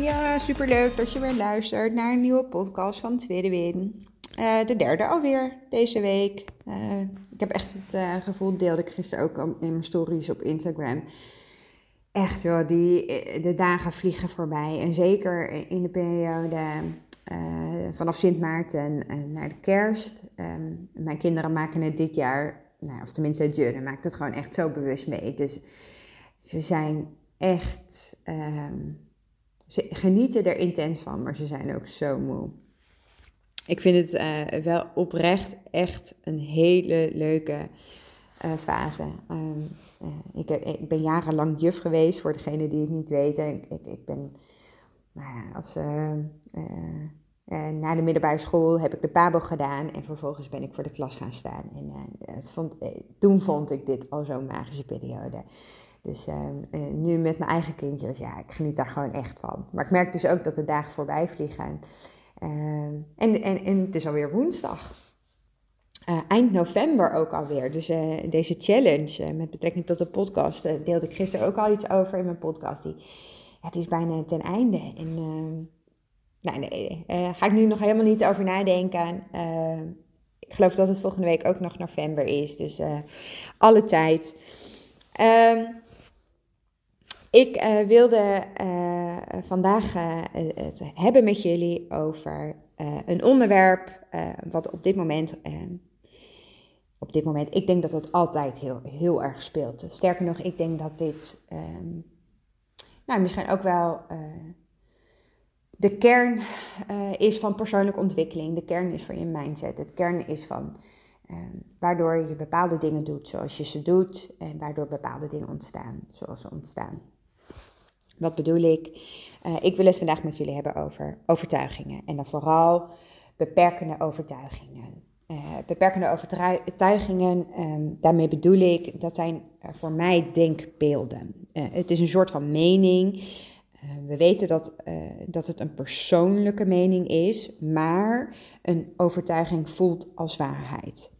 Ja, superleuk dat je weer luistert naar een nieuwe podcast van Tweede Win. Uh, de derde alweer deze week. Uh, ik heb echt het uh, gevoel, deelde ik gisteren ook in mijn stories op Instagram. Echt joh, die, de dagen vliegen voorbij. En zeker in de periode vanaf Sint Maarten naar de kerst. Um, mijn kinderen maken het dit jaar, nou, of tenminste Jurre maakt het gewoon echt zo bewust mee. Dus ze zijn echt... Um, ze genieten er intens van, maar ze zijn ook zo moe. Ik vind het uh, wel oprecht echt een hele leuke uh, fase. Um, uh, ik, ik, ben jarenlang juf geweest, voor degenen die het niet weten. Ik, ik, ben, nou ja, als, na de middelbare school heb ik de PABO gedaan en vervolgens ben ik voor de klas gaan staan. En vond, toen vond ik dit al zo'n magische periode. Dus ehm, eh, nu met mijn eigen kindjes, ja, ik geniet daar gewoon echt van. Maar ik merk dus ook dat de dagen voorbij vliegen. Ehm, en, en, en het is alweer woensdag. Uh, eind november ook alweer. Dus uh, deze challenge met betrekking tot de podcast deelde ik gisteren ook al iets over in mijn podcast. Die, het is bijna ten einde. En nou, nee, ga ik nu nog helemaal niet over nadenken. ik geloof dat het volgende week ook nog november is. Dus alle tijd. Ik uh, wilde uh, vandaag uh, het hebben met jullie over een onderwerp wat op dit moment, op dit moment, ik denk dat het altijd heel, heel erg speelt. Sterker nog, ik denk dat dit, um, nou misschien ook wel de kern is van persoonlijke ontwikkeling. De kern is van je mindset. Het kern is van waardoor je bepaalde dingen doet zoals je ze doet en waardoor bepaalde dingen ontstaan zoals ze ontstaan. Wat bedoel ik? Uh, ik wil het vandaag met jullie hebben over overtuigingen. En dan vooral beperkende overtuigingen. Uh, beperkende overtuigingen, um, daarmee bedoel ik, dat zijn voor mij denkbeelden. Het is een soort van mening. we weten dat, dat het een persoonlijke mening is, maar een overtuiging voelt als waarheid.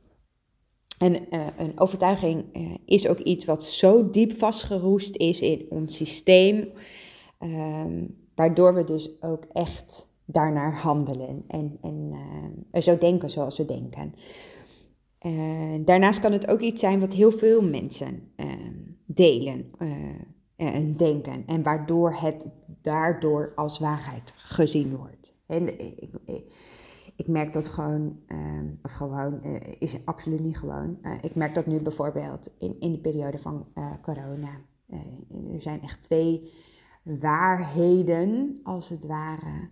En uh, een overtuiging uh, is ook iets wat zo diep vastgeroest is in ons systeem, um, waardoor we dus ook echt daarnaar handelen en, en uh, zo denken zoals we denken. daarnaast kan het ook iets zijn wat heel veel mensen ehm, delen en denken, en waardoor het daardoor als waarheid gezien wordt. En ik, ik merk dat gewoon, uh, of gewoon, uh, is absoluut niet gewoon. Uh, ik merk dat nu bijvoorbeeld in, in de periode van eh, corona. er zijn echt twee waarheden, als het ware,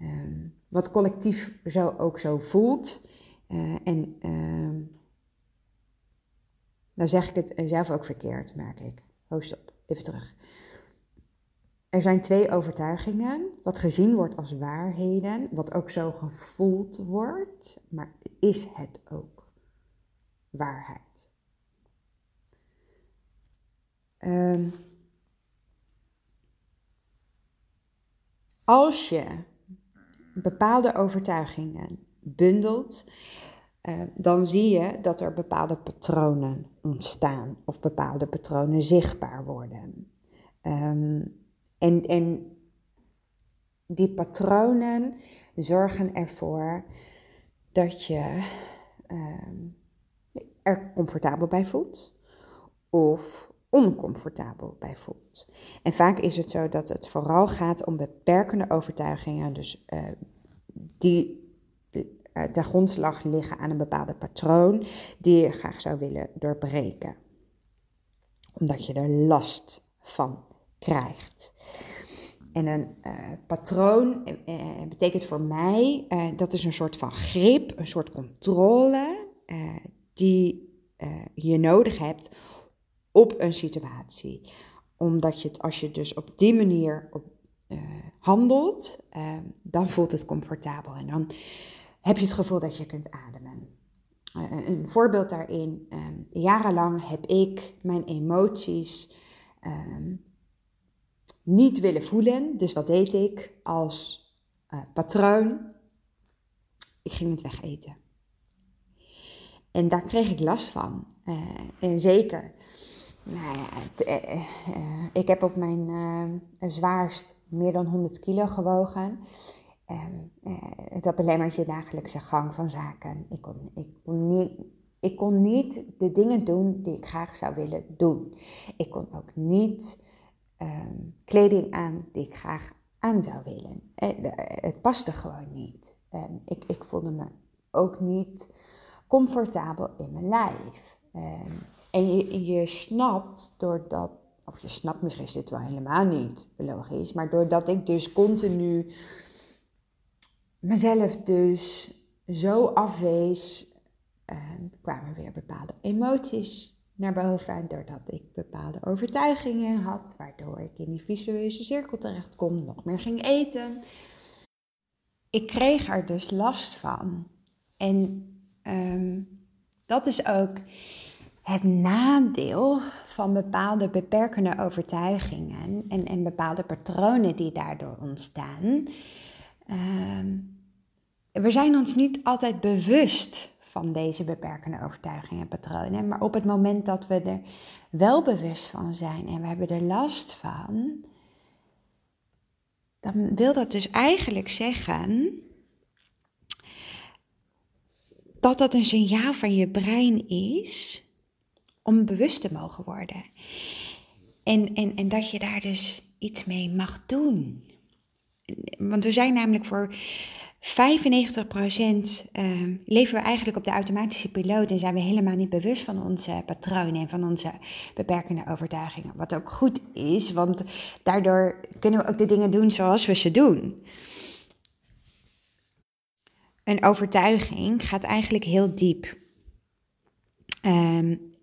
um, wat collectief zo ook zo voelt. en nou zeg ik het zelf ook verkeerd, merk ik. Oh, stop, even terug. Er zijn twee overtuigingen, wat gezien wordt als waarheden, wat ook zo gevoeld wordt, maar is het ook waarheid? Um, als je bepaalde overtuigingen bundelt, uh, dan zie je dat er bepaalde patronen ontstaan of bepaalde patronen zichtbaar worden. Um, en, en die patronen zorgen ervoor dat je uh, er comfortabel bij voelt of oncomfortabel bij voelt. En vaak is het zo dat het vooral gaat om beperkende overtuigingen, dus uh, die uh, de grondslag liggen aan een bepaalde patroon die je graag zou willen doorbreken. Omdat je er last van krijgt. En een uh, patroon uh, betekent voor mij, dat is een soort van grip, een soort controle die je nodig hebt op een situatie. Omdat je het, als je dus op die manier op, handelt, dan voelt het comfortabel. En dan heb je het gevoel dat je kunt ademen. Een voorbeeld daarin, jarenlang heb ik mijn emoties um, niet willen voelen. Dus wat deed ik als patroon? Ik ging het wegeten. En daar kreeg ik last van. en zeker nou ja, ik heb op mijn zwaarst meer dan 100 kilo gewogen. Dat belemmert je dagelijkse gang van zaken. Ik kon, ik, kon niet, ik kon niet de dingen doen die ik graag zou willen doen. Ik kon ook niet um, kleding aan die ik graag aan zou willen. Het, eh, het paste gewoon niet. Um, ik, ik voelde me ook niet comfortabel in mijn lijf. en je, je snapt doordat of je snapt misschien is dit wel helemaal niet logisch, maar doordat ik dus continu mezelf dus zo afwees, kwamen weer bepaalde emoties naar boven. Doordat ik bepaalde overtuigingen had, waardoor ik in die visueuze cirkel terecht kon, nog meer ging eten. Ik kreeg er dus last van. En um, dat is ook het nadeel van bepaalde beperkende overtuigingen en, en bepaalde patronen die daardoor ontstaan. Uh, we zijn ons niet altijd bewust van deze beperkende overtuigingen en patronen, maar op het moment dat we er wel bewust van zijn en we hebben er last van, dan wil dat dus eigenlijk zeggen dat dat een signaal van je brein is om bewust te mogen worden. En, en, en dat je daar dus iets mee mag doen. Want we zijn namelijk voor 95% uh, leven we eigenlijk op de automatische piloot en zijn we helemaal niet bewust van onze patronen en van onze beperkende overtuigingen. Wat ook goed is, want daardoor kunnen we ook de dingen doen zoals we ze doen. Een overtuiging gaat eigenlijk heel diep. Um,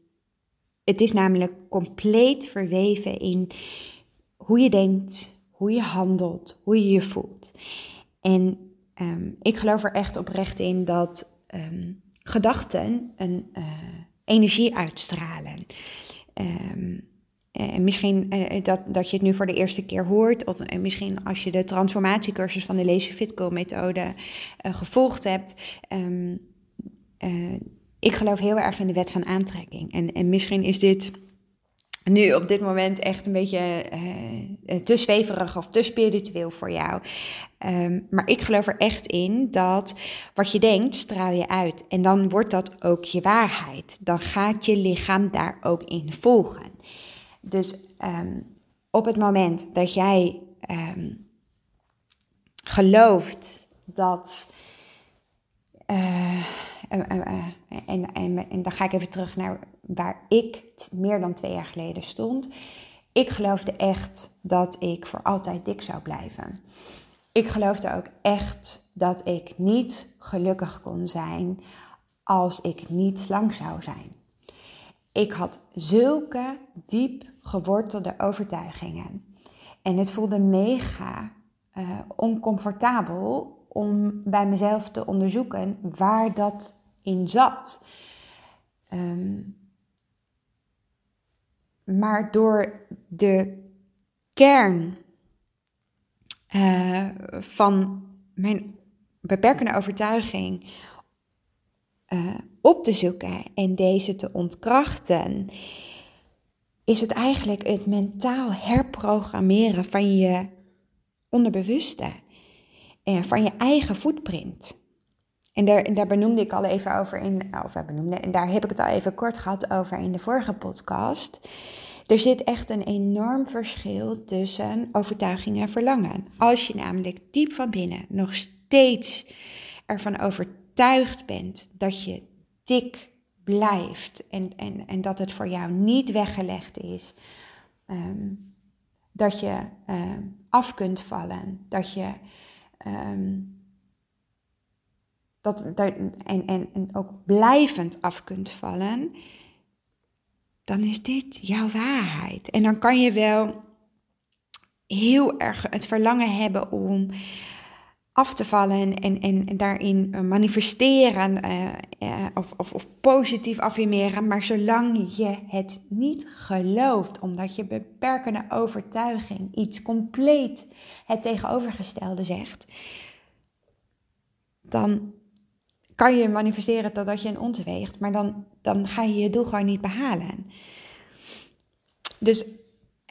het is namelijk compleet verweven in hoe je denkt, hoe je handelt, hoe je je voelt. En um, ik geloof er echt oprecht in dat um, gedachten een uh, energie uitstralen. En misschien uh, dat, dat je het nu voor de eerste keer hoort, of misschien als je de transformatiecursus van de Lazy Fitco methode gevolgd hebt. Ik geloof heel erg in de wet van aantrekking. En, en misschien is dit nu op dit moment echt een beetje uh, te zweverig of te spiritueel voor jou. Um, maar ik geloof er echt in dat wat je denkt, straal je uit. En dan wordt dat ook je waarheid. Dan gaat je lichaam daar ook in volgen. Dus um, op het moment dat jij um, gelooft dat. Uh, en, en, en, en dan ga ik even terug naar waar ik meer dan twee jaar geleden stond. Ik geloofde echt dat ik voor altijd dik zou blijven. Ik geloofde ook echt dat ik niet gelukkig kon zijn als ik niet slank zou zijn. Ik had zulke diep gewortelde overtuigingen. En het voelde mega uh, oncomfortabel om bij mezelf te onderzoeken waar dat in zat. Um, maar door de kern uh, van mijn beperkende overtuiging uh, op te zoeken en deze te ontkrachten, is het eigenlijk het mentaal herprogrammeren van je onderbewuste en van je eigen footprint. En daar, daar benoemde ik al even over in, of benoemde, en daar heb ik het al even kort gehad over in de vorige podcast. Er zit echt een enorm verschil tussen overtuiging en verlangen. Als je namelijk diep van binnen nog steeds ervan overtuigd bent dat je dik blijft en, en, en dat het voor jou niet weggelegd is, um, dat je um, af kunt vallen, dat je um, dat, en, en, en ook blijvend af kunt vallen, dan is dit jouw waarheid. En dan kan je wel heel erg het verlangen hebben om af te vallen en, en, daarin manifesteren uh, of, of, of, positief affirmeren. Maar zolang je het niet gelooft, omdat je beperkende overtuiging iets compleet het tegenovergestelde zegt, dan kan je manifesteren totdat je een ons weegt, maar dan, dan ga je je doel gewoon niet behalen. Dus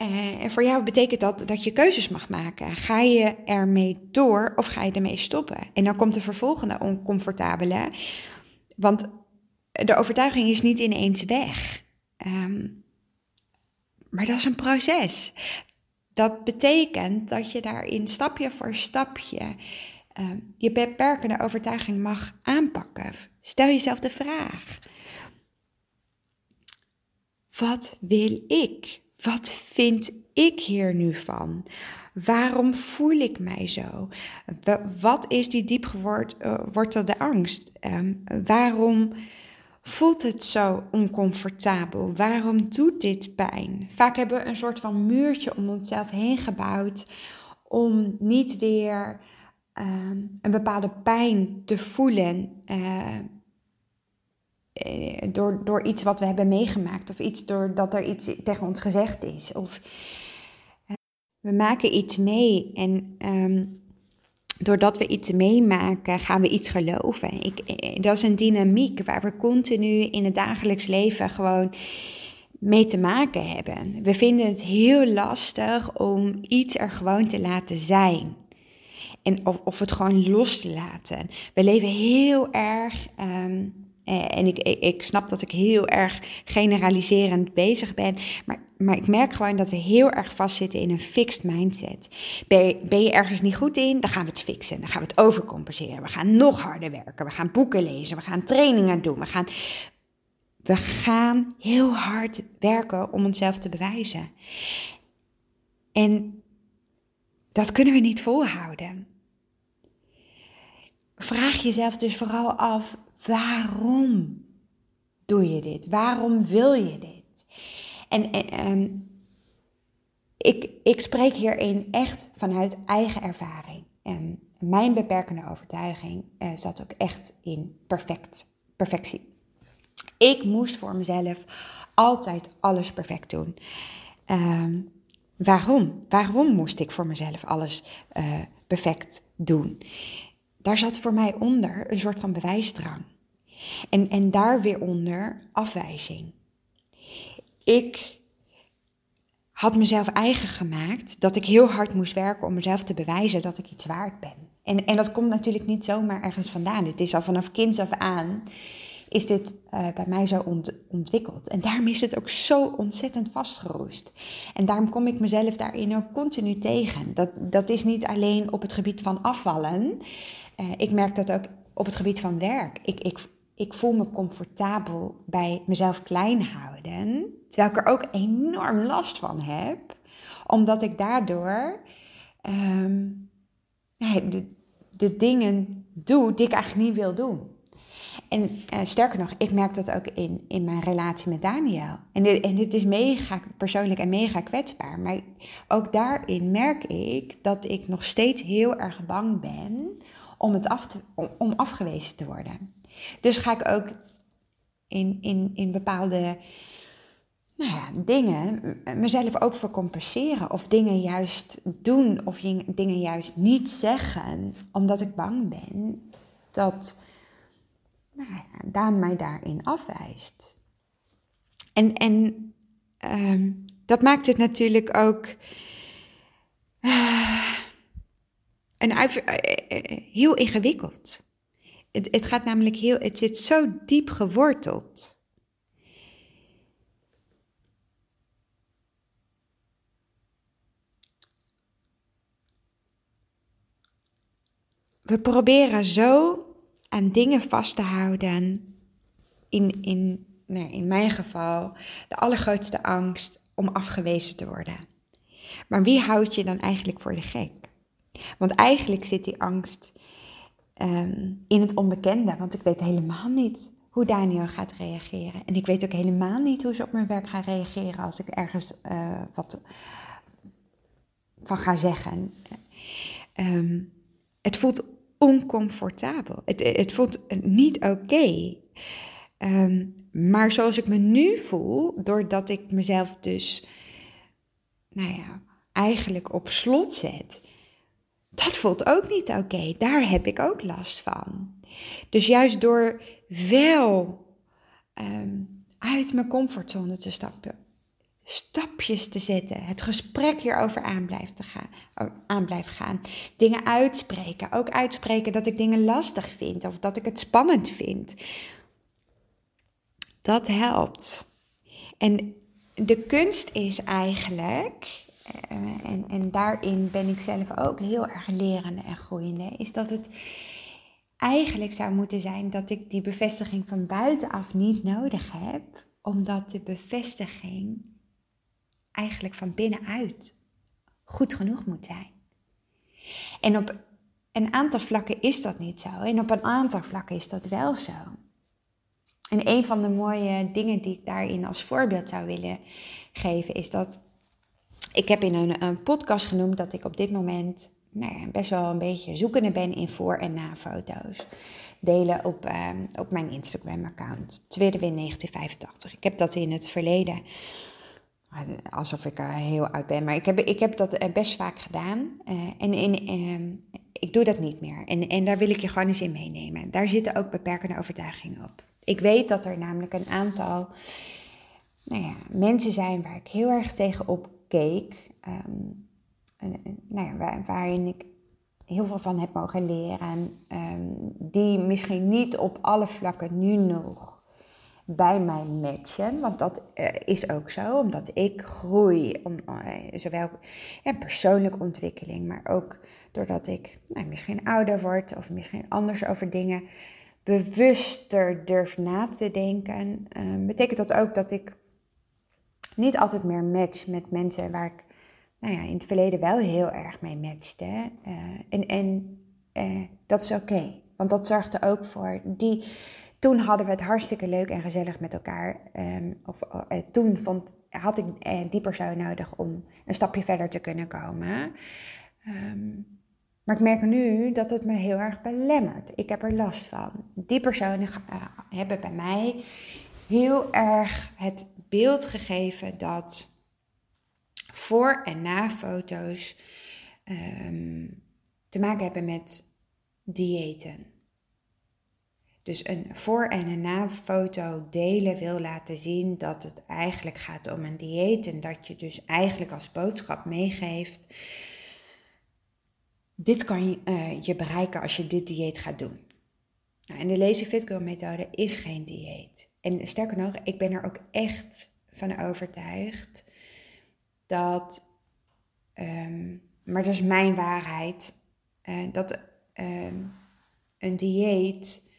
uh, voor jou betekent dat dat je keuzes mag maken. Ga je ermee door of ga je ermee stoppen? En dan komt de vervolgende oncomfortabele. Want de overtuiging is niet ineens weg. Um, maar dat is een proces. Dat betekent dat je daarin stapje voor stapje uh, je beperkende overtuiging mag aanpakken. Stel jezelf de vraag: wat wil ik? Wat vind ik hier nu van? Waarom voel ik mij zo? Wat is die diep gewortelde angst? Um, waarom voelt het zo oncomfortabel? Waarom doet dit pijn? Vaak hebben we een soort van muurtje om onszelf heen gebouwd om niet weer um, een bepaalde pijn te voelen. Uh, eh, door, door iets wat we hebben meegemaakt of iets doordat er iets tegen ons gezegd is. Of eh, we maken iets mee en ehm, doordat we iets meemaken gaan we iets geloven. Ik, eh, dat is een dynamiek waar we continu in het dagelijks leven gewoon mee te maken hebben. We vinden het heel lastig om iets er gewoon te laten zijn. En of, of het gewoon los te laten. We leven heel erg ehm, eh, en ik, ik, snap dat ik heel erg generaliserend bezig ben. Maar, maar ik merk gewoon dat we heel erg vastzitten in een fixed mindset. Ben je, ben je ergens niet goed in, dan gaan we het fixen. Dan gaan we het overcompenseren. We gaan nog harder werken. We gaan boeken lezen. We gaan trainingen doen. We gaan, we gaan heel hard werken om onszelf te bewijzen. En dat kunnen we niet volhouden. Vraag jezelf dus vooral af: Waarom doe je dit? Waarom wil je dit? En, ehm, ik, ik spreek hierin echt vanuit eigen ervaring. En mijn beperkende overtuiging uh, zat ook echt in perfect, perfectie. Ik moest voor mezelf altijd alles perfect doen. Ehm, waarom? Waarom moest ik voor mezelf alles uh, perfect doen? Daar zat voor mij onder een soort van bewijsdrang. En, en daar weer onder afwijzing. Ik had mezelf eigen gemaakt dat ik heel hard moest werken om mezelf te bewijzen dat ik iets waard ben. En, en dat komt natuurlijk niet zomaar ergens vandaan. Dit is al vanaf kinds af aan is dit uh, bij mij zo ontwikkeld. En daarom is het ook zo ontzettend vastgeroest. En daarom kom ik mezelf daarin ook continu tegen. Dat, dat is niet alleen op het gebied van afvallen. Uh, ik merk dat ook op het gebied van werk. Ik, ik, ik voel me comfortabel bij mezelf klein houden, terwijl ik er ook enorm last van heb, omdat ik daardoor um, de, de dingen doe die ik eigenlijk niet wil doen. En uh, sterker nog, ik merk dat ook in, in mijn relatie met Daniel. En dit, en dit is mega persoonlijk en mega kwetsbaar. Maar ook daarin merk ik dat ik nog steeds heel erg bang ben om, het af te, om, om afgewezen te worden. Dus ga ik ook in, in, in bepaalde nou ja, dingen mezelf ook voor compenseren. Of dingen juist doen of dingen juist niet zeggen. Omdat ik bang ben dat nou ja, Daan mij daarin afwijst. En, en uh, dat maakt het natuurlijk ook uh, een, uh, heel ingewikkeld. Het, het gaat namelijk heel, het zit zo diep geworteld. We proberen zo aan dingen vast te houden. In, in, nou, in mijn geval de allergrootste angst om afgewezen te worden. Maar wie houdt je dan eigenlijk voor de gek? Want eigenlijk zit die angst Ehm, in het onbekende. Want ik weet helemaal niet hoe Daniel gaat reageren. En ik weet ook helemaal niet hoe ze op mijn werk gaan reageren als ik ergens uh, wat van ga zeggen. Um, het voelt oncomfortabel. Het, het voelt niet oké. Ehm, maar zoals ik me nu voel, doordat ik mezelf dus, nou ja, eigenlijk op slot zet, dat voelt ook niet oké. Daar heb ik ook last van. Dus juist door wel ehm, uit mijn comfortzone te stappen, stapjes te zetten, het gesprek hierover aan blijft, te gaan, aan blijft gaan, dingen uitspreken, ook uitspreken dat ik dingen lastig vind of dat ik het spannend vind. Dat helpt. En de kunst is eigenlijk, en, en daarin ben ik zelf ook heel erg lerende en groeiende, is dat het eigenlijk zou moeten zijn dat ik die bevestiging van buitenaf niet nodig heb, omdat de bevestiging eigenlijk van binnenuit goed genoeg moet zijn. En op een aantal vlakken is dat niet zo. En op een aantal vlakken is dat wel zo. En een van de mooie dingen die ik daarin als voorbeeld zou willen geven is dat ik heb in een, een podcast genoemd dat ik op dit moment nou ja, best wel een beetje zoekende ben in voor- en na-foto's. Delen op, ehm, op mijn Instagram-account, Tweede Win 1985. Ik heb dat in het verleden, alsof ik er heel oud ben, maar ik heb, ik heb dat eh, best vaak gedaan. Uh, en in, uh, ik doe dat niet meer. En, en daar wil ik je gewoon eens in meenemen. Daar zitten ook beperkende overtuigingen op. Ik weet dat er namelijk een aantal nou ja, mensen zijn waar ik heel erg tegenop keek. Um, nou ja, waarin ik heel veel van heb mogen leren. Um, die misschien niet op alle vlakken nu nog bij mij matchen. Want dat uh, is ook zo, omdat ik groei. Om, uh, zowel ja, persoonlijke ontwikkeling, maar ook doordat ik nou, misschien ouder word of misschien anders over dingen bewuster durf na te denken. Uh, betekent dat ook dat ik niet altijd meer match met mensen waar ik nou ja, in het verleden wel heel erg mee matchte. Uh, en en uh, dat is oké, want dat zorgde ook voor die. Toen hadden we het hartstikke leuk en gezellig met elkaar. Um, of uh, toen vond, had ik die persoon nodig om een stapje verder te kunnen komen. Um, maar ik merk nu dat het me heel erg belemmert. Ik heb er last van. Die personen hebben bij mij heel erg het beeld gegeven dat voor- en na-foto's um, te maken hebben met diëten. Dus een voor- en een na-foto delen wil laten zien dat het eigenlijk gaat om een dieet en dat je dus eigenlijk als boodschap meegeeft. Dit kan je, uh, je bereiken als je dit dieet gaat doen. Nou, en de Lazy Fit Girl methode is geen dieet. En sterker nog, ik ben er ook echt van overtuigd dat, um, maar dat is mijn waarheid, uh, dat um, een dieet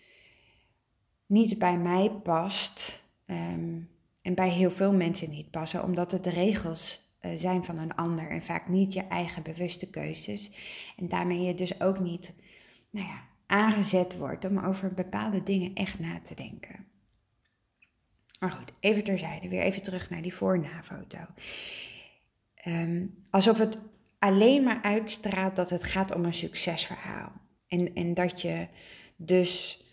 niet bij mij past um, en bij heel veel mensen niet passen, omdat het de regels uh, zijn van een ander en vaak niet je eigen bewuste keuzes. En daarmee je dus ook niet nou ja, aangezet wordt om over bepaalde dingen echt na te denken. Maar goed, even terzijde, weer even terug naar die voor-na-foto. Um, alsof het alleen maar uitstraalt dat het gaat om een succesverhaal. En, en dat je dus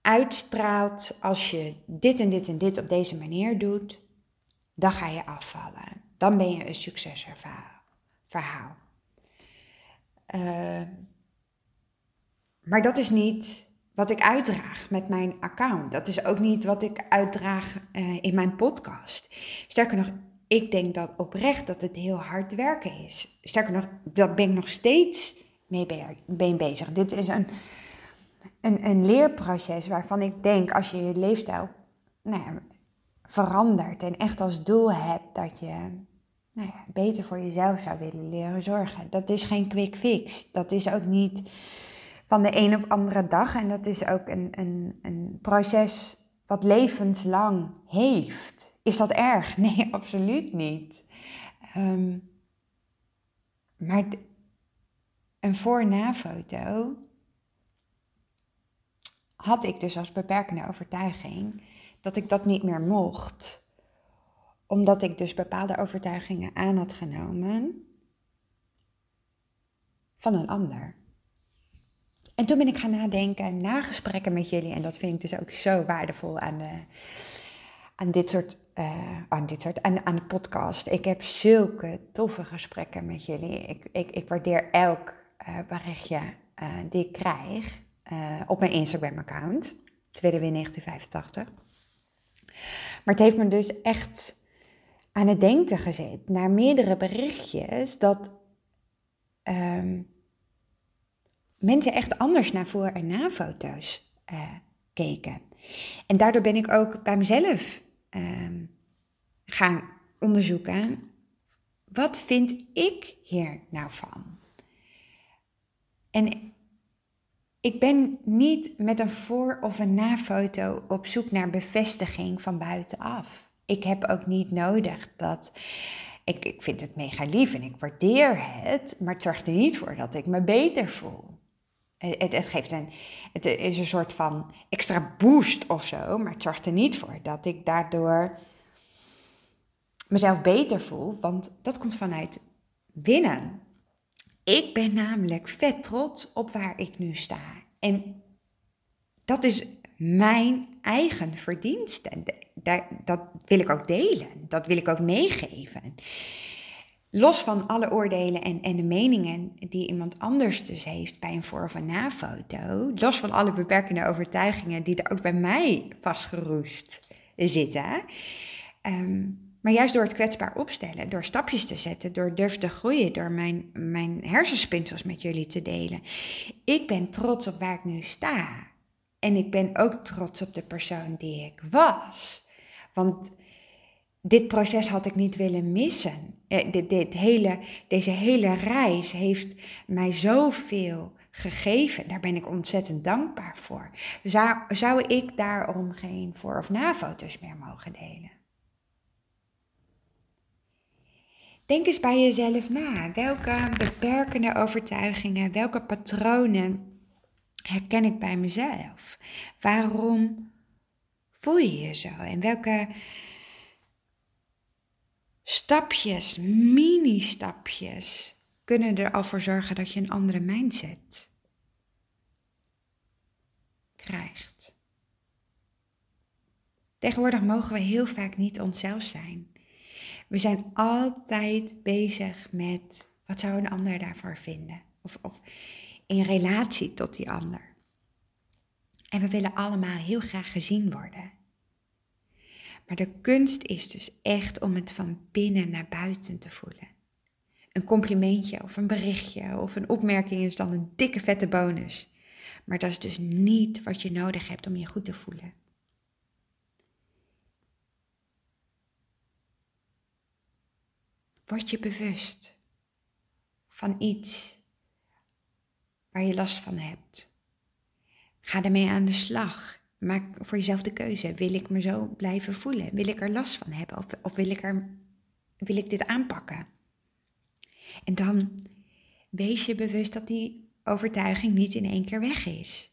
uitstraalt als je dit en dit en dit op deze manier doet, dan ga je afvallen. Dan ben je een succesverhaal. Uh, maar dat is niet wat ik uitdraag met mijn account. Dat is ook niet wat ik uitdraag uh, in mijn podcast. Sterker nog, ik denk dat oprecht dat het heel hard werken is. Sterker nog, daar ben ik nog steeds mee bezig. Dit is een, een, een leerproces waarvan ik denk als je je leefstijl nou verandert en echt als doel hebt dat je nou beter voor jezelf zou willen leren zorgen. Dat is geen quick fix. Dat is ook niet van de een op andere dag. En dat is ook een, een, een proces wat levenslang heeft. Is dat erg? Nee, absoluut niet. Um, maar een voor-na-foto had ik dus als beperkende overtuiging dat ik dat niet meer mocht. Omdat ik dus bepaalde overtuigingen aan had genomen van een ander. En toen ben ik gaan nadenken, na gesprekken met jullie, en dat vind ik dus ook zo waardevol aan, de, aan dit soort, uh, aan dit soort, aan, aan de podcast. Ik heb zulke toffe gesprekken met jullie. Ik, ik, ik waardeer elk uh, berichtje die ik krijg op mijn Instagram-account, Tweede 1985. Maar het heeft me dus echt aan het denken gezet, naar meerdere berichtjes, dat um, mensen echt anders naar voor- en na-foto's uh, keken. En daardoor ben ik ook bij mezelf uh, gaan onderzoeken, wat vind ik hier nou van? En ik ben niet met een voor- of een na-foto op zoek naar bevestiging van buitenaf. Ik heb ook niet nodig dat. Ik, ik vind het mega lief en ik waardeer het, maar het zorgt er niet voor dat ik me beter voel. Het, het, geeft een, het is een soort van extra boost of zo, maar het zorgt er niet voor dat ik daardoor mezelf beter voel, want dat komt vanuit binnen. Ik ben namelijk vet trots op waar ik nu sta. En dat is mijn eigen verdienste. Dat wil ik ook delen. Dat wil ik ook meegeven. Los van alle oordelen en, en de meningen die iemand anders dus heeft bij een voor- of een na-foto. Los van alle beperkende overtuigingen die er ook bij mij vastgeroest zitten. Um, maar juist door het kwetsbaar opstellen, door stapjes te zetten, door durven te groeien, door mijn, mijn hersenspinsels met jullie te delen. Ik ben trots op waar ik nu sta. En ik ben ook trots op de persoon die ik was. Want dit proces had ik niet willen missen. Eh, dit, dit hele, deze hele reis heeft mij zoveel gegeven. Daar ben ik ontzettend dankbaar voor. Zou, zou ik daarom geen voor- of na-foto's meer mogen delen? Denk eens bij jezelf na. Welke beperkende overtuigingen, welke patronen herken ik bij mezelf? Waarom voel je je zo? En welke stapjes, mini-stapjes, kunnen er al voor zorgen dat je een andere mindset krijgt? Tegenwoordig mogen we heel vaak niet onszelf zijn. We zijn altijd bezig met wat zou een ander daarvoor vinden? Of, of in relatie tot die ander. En we willen allemaal heel graag gezien worden. Maar de kunst is dus echt om het van binnen naar buiten te voelen. Een complimentje of een berichtje of een opmerking is dan een dikke vette bonus. Maar dat is dus niet wat je nodig hebt om je goed te voelen. Word je bewust van iets waar je last van hebt. Ga ermee aan de slag. Maak voor jezelf de keuze. Wil ik me zo blijven voelen? Wil ik er last van hebben? Of, of wil, ik er, wil ik dit aanpakken? En dan wees je bewust dat die overtuiging niet in één keer weg is.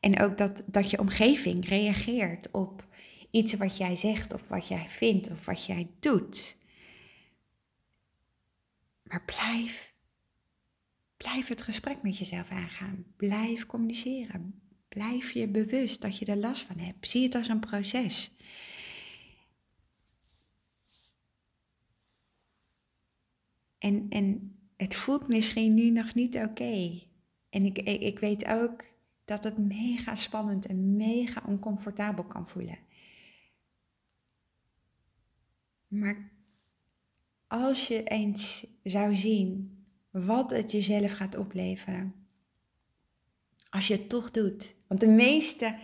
En ook dat, dat je omgeving reageert op iets wat jij zegt of wat jij vindt of wat jij doet. Maar blijf, blijf het gesprek met jezelf aangaan. Blijf communiceren. Blijf je bewust dat je er last van hebt. Zie het als een proces. En, en het voelt misschien nu nog niet oké. En ik, ik, ik weet ook dat het mega spannend en mega oncomfortabel kan voelen. Maar als je eens zou zien wat het jezelf gaat opleveren. Als je het toch doet. Want de meeste,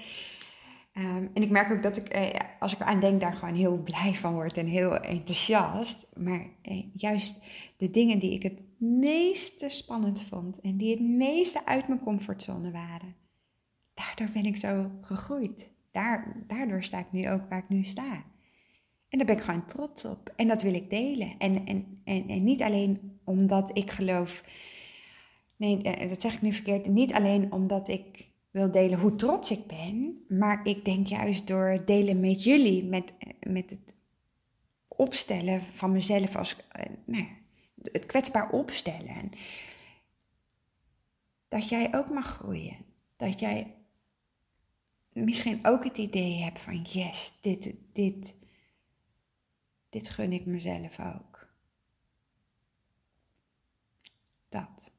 um, en ik merk ook dat ik, eh, als ik eraan denk, daar gewoon heel blij van word en heel enthousiast. Maar eh, juist de dingen die ik het meeste spannend vond en die het meeste uit mijn comfortzone waren, daardoor ben ik zo gegroeid. Daar, daardoor sta ik nu ook waar ik nu sta. En daar ben ik gewoon trots op. En dat wil ik delen. En, en, en, en niet alleen omdat ik geloof. Nee, eh, dat zeg ik nu verkeerd. Niet alleen omdat ik wil delen hoe trots ik ben. Maar ik denk juist door delen met jullie, met, met het opstellen van mezelf als. Nou, het kwetsbaar opstellen. Dat jij ook mag groeien. Dat jij misschien ook het idee hebt van yes, dit, dit, dit gun ik mezelf ook. Dat.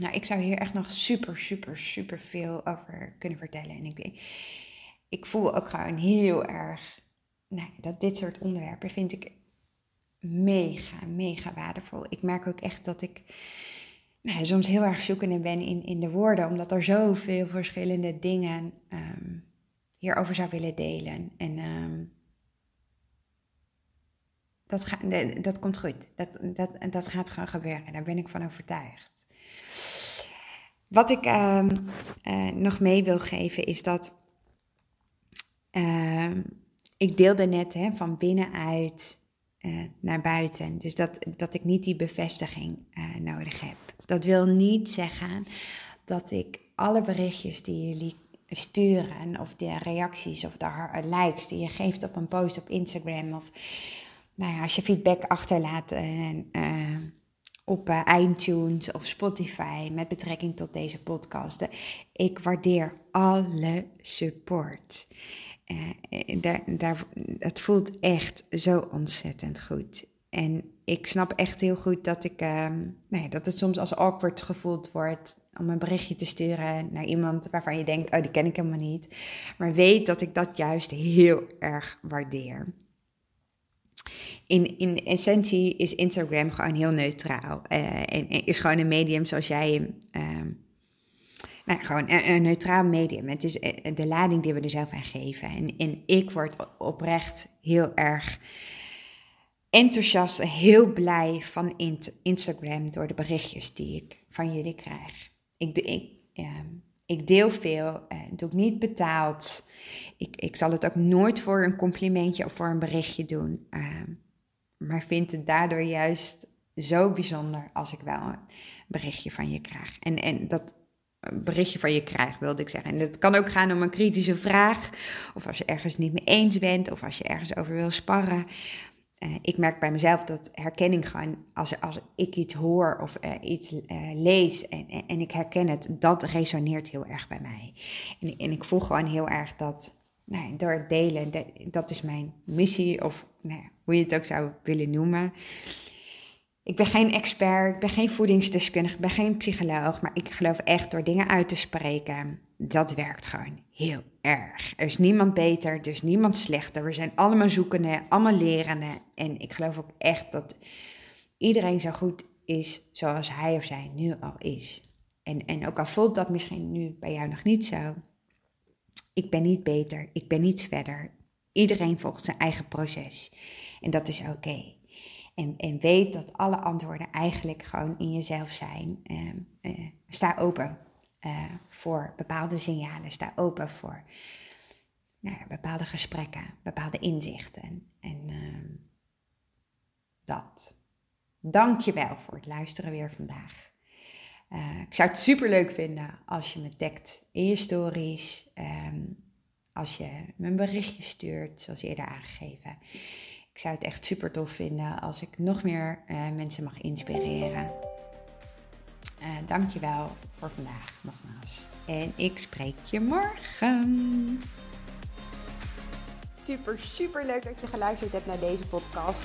Nou, ik zou hier echt nog super, super, super veel over kunnen vertellen. En ik, ik voel ook gewoon heel erg nou, dat dit soort onderwerpen vind ik mega, mega waardevol. Ik merk ook echt dat ik nou, soms heel erg zoekende ben in, in de woorden, omdat er zoveel verschillende dingen um, hierover zou willen delen. En um, dat, ga, dat komt goed. Dat, dat, dat gaat gewoon gebeuren. Daar ben ik van overtuigd. Wat ik um, uh, nog mee wil geven is dat. ik deelde net hè, van binnenuit uh, naar buiten. Dus dat, dat ik niet die bevestiging uh, nodig heb. Dat wil niet zeggen dat ik alle berichtjes die jullie sturen, of de reacties of de likes die je geeft op een post op Instagram, of nou ja, als je feedback achterlaat uh, op iTunes of Spotify met betrekking tot deze podcast. Ik waardeer alle support. Uh, daar, daar, het voelt echt zo ontzettend goed. En ik snap echt heel goed dat, ik, uh, nou ja, dat het soms als awkward gevoeld wordt om een berichtje te sturen naar iemand waarvan je denkt, oh die ken ik helemaal niet. Maar weet dat ik dat juist heel erg waardeer. In, in essentie is Instagram gewoon heel neutraal. Uh, en, is gewoon een medium zoals jij ehm, nou, gewoon een, neutraal medium. Het is eh, de lading die we er zelf aan geven. En, en ik word oprecht heel erg enthousiast en heel blij van Instagram door de berichtjes die ik van jullie krijg. Ik, ik, ik deel veel, doe ik niet betaald. Ik, ik zal het ook nooit voor een complimentje of voor een berichtje doen. Uh, maar vind het daardoor juist zo bijzonder als ik wel een berichtje van je krijg. En, en dat berichtje van je krijgt, wilde ik zeggen. En het kan ook gaan om een kritische vraag, of als je ergens niet mee eens bent, of als je ergens over wil sparren. Uh, ik merk bij mezelf dat herkenning gewoon, als, als ik iets hoor of uh, iets uh, lees en, en, ik herken het, dat resoneert heel erg bij mij. En, en ik voel gewoon heel erg dat, nou, door het delen, dat, dat is mijn missie, of nou, hoe je het ook zou willen noemen. Ik ben geen expert, ik ben geen voedingsdeskundige, ik ben geen psycholoog, maar ik geloof echt door dingen uit te spreken, dat werkt gewoon heel erg. Er is niemand beter, er is niemand slechter. We zijn allemaal zoekende, allemaal lerende. En ik geloof ook echt dat iedereen zo goed is zoals hij of zij nu al is. En, en ook al voelt dat misschien nu bij jou nog niet zo, ik ben niet beter, ik ben niet verder. Iedereen volgt zijn eigen proces. En dat is oké. En, en weet dat alle antwoorden eigenlijk gewoon in jezelf zijn. Uh, uh, sta open uh, voor bepaalde signalen. Sta open voor nou, bepaalde gesprekken, bepaalde inzichten. En ehm, dat. Dank je wel voor het luisteren weer vandaag. ik zou het super leuk vinden als je me tagt in je stories. Um, als je me een berichtje stuurt, zoals eerder aangegeven. Ik zou het echt super tof vinden als ik nog meer uh, mensen mag inspireren. Uh, dankjewel voor vandaag nogmaals. En ik spreek je morgen. Super, super leuk dat je geluisterd hebt naar deze podcast.